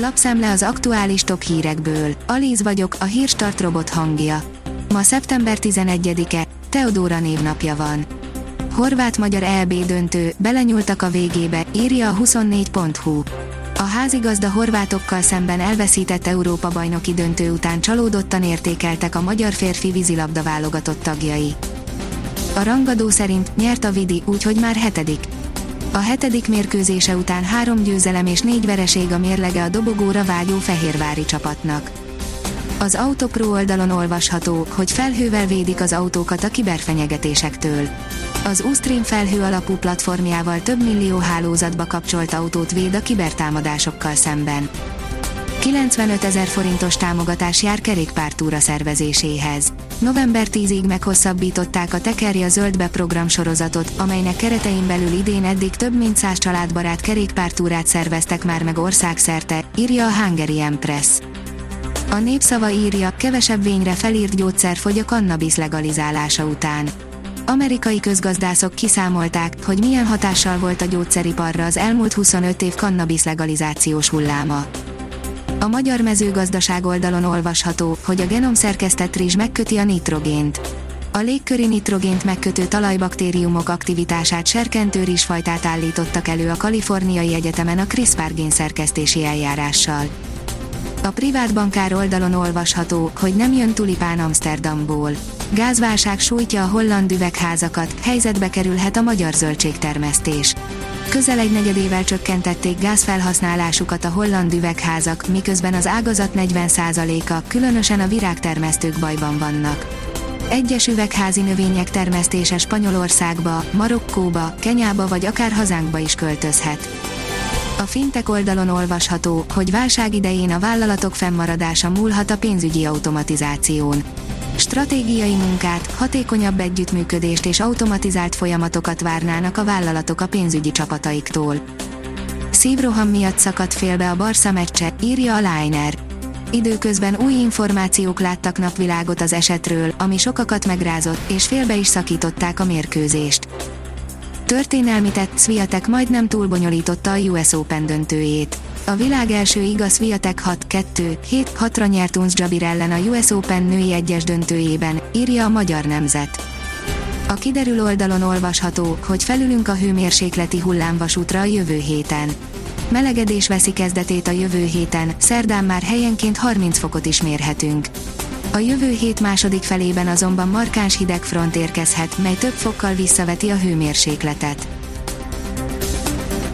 Lapszemle az aktuális top hírekből. Alíz vagyok, a hírstart robot hangja. Ma szeptember 11-e, Teodóra névnapja van. Horvát-magyar EB döntő, belenyúltak a végébe, írja a 24.hu. A házigazda horvátokkal szemben elveszített Európa bajnoki döntő után csalódottan értékeltek a magyar férfi vízilabda válogatott tagjai. A rangadó szerint nyert a Vidi, úgyhogy már hetedik. A hetedik mérkőzése után három győzelem és négy vereség a mérlege a dobogóra vágyó fehérvári csapatnak. Az Autopro oldalon olvasható, hogy felhővel védik az autókat a kiberfenyegetésektől. Az Ustream felhő alapú platformjával több millió hálózatba kapcsolt autót véd a kibertámadásokkal szemben. 95 ezer forintos támogatás jár kerékpártúra szervezéséhez. November 10-ig meghosszabbították a Tekerje a Zöldbe program sorozatot, amelynek keretein belül idén eddig több mint száz családbarát kerékpártúrát szerveztek már meg országszerte, írja a Hungary Empress. A népszava írja, kevesebb vényre felírt gyógyszer fogy a kannabis legalizálása után. Amerikai közgazdászok kiszámolták, hogy milyen hatással volt a gyógyszeriparra az elmúlt 25 év kannabis legalizációs hulláma. A magyar mezőgazdaság oldalon olvasható, hogy a genomszerkesztett rizs megköti a nitrogént. A légköri nitrogént megkötő talajbaktériumok aktivitását serkentő rizsfajtát állítottak elő a Kaliforniai Egyetemen a CRISPR génszerkesztési eljárással. A privát bankár oldalon olvasható, hogy nem jön tulipán Amsterdamból. Gázválság sújtja a holland üvegházakat, helyzetbe kerülhet a magyar zöldségtermesztés. Közel egy negyedével csökkentették gázfelhasználásukat a holland üvegházak, miközben az ágazat 40%-a, különösen a virágtermesztők bajban vannak. Egyes üvegházi növények termesztése Spanyolországba, Marokkóba, Kenyába vagy akár hazánkba is költözhet. A fintek oldalon olvasható, hogy válság idején a vállalatok fennmaradása múlhat a pénzügyi automatizáción. Stratégiai munkát, hatékonyabb együttműködést és automatizált folyamatokat várnának a vállalatok a pénzügyi csapataiktól. Szívroham miatt szakadt félbe a Barca meccse, írja a Liner. Időközben új információk láttak napvilágot az esetről, ami sokakat megrázott, és félbe is szakították a mérkőzést. Történelmi tett Sviatek majdnem túlbonyolította a US Open döntőjét. A világ első igaz Sviatek 6-2-7-6-ra nyert Uns Jabir ellen a US Open női egyes döntőjében, írja a Magyar Nemzet. A kiderül oldalon olvasható, hogy felülünk a hőmérsékleti hullámvasútra a jövő héten. Melegedés veszi kezdetét a jövő héten, szerdán már helyenként 30 fokot is mérhetünk. A jövő hét második felében azonban markáns hideg front érkezhet, mely több fokkal visszaveti a hőmérsékletet.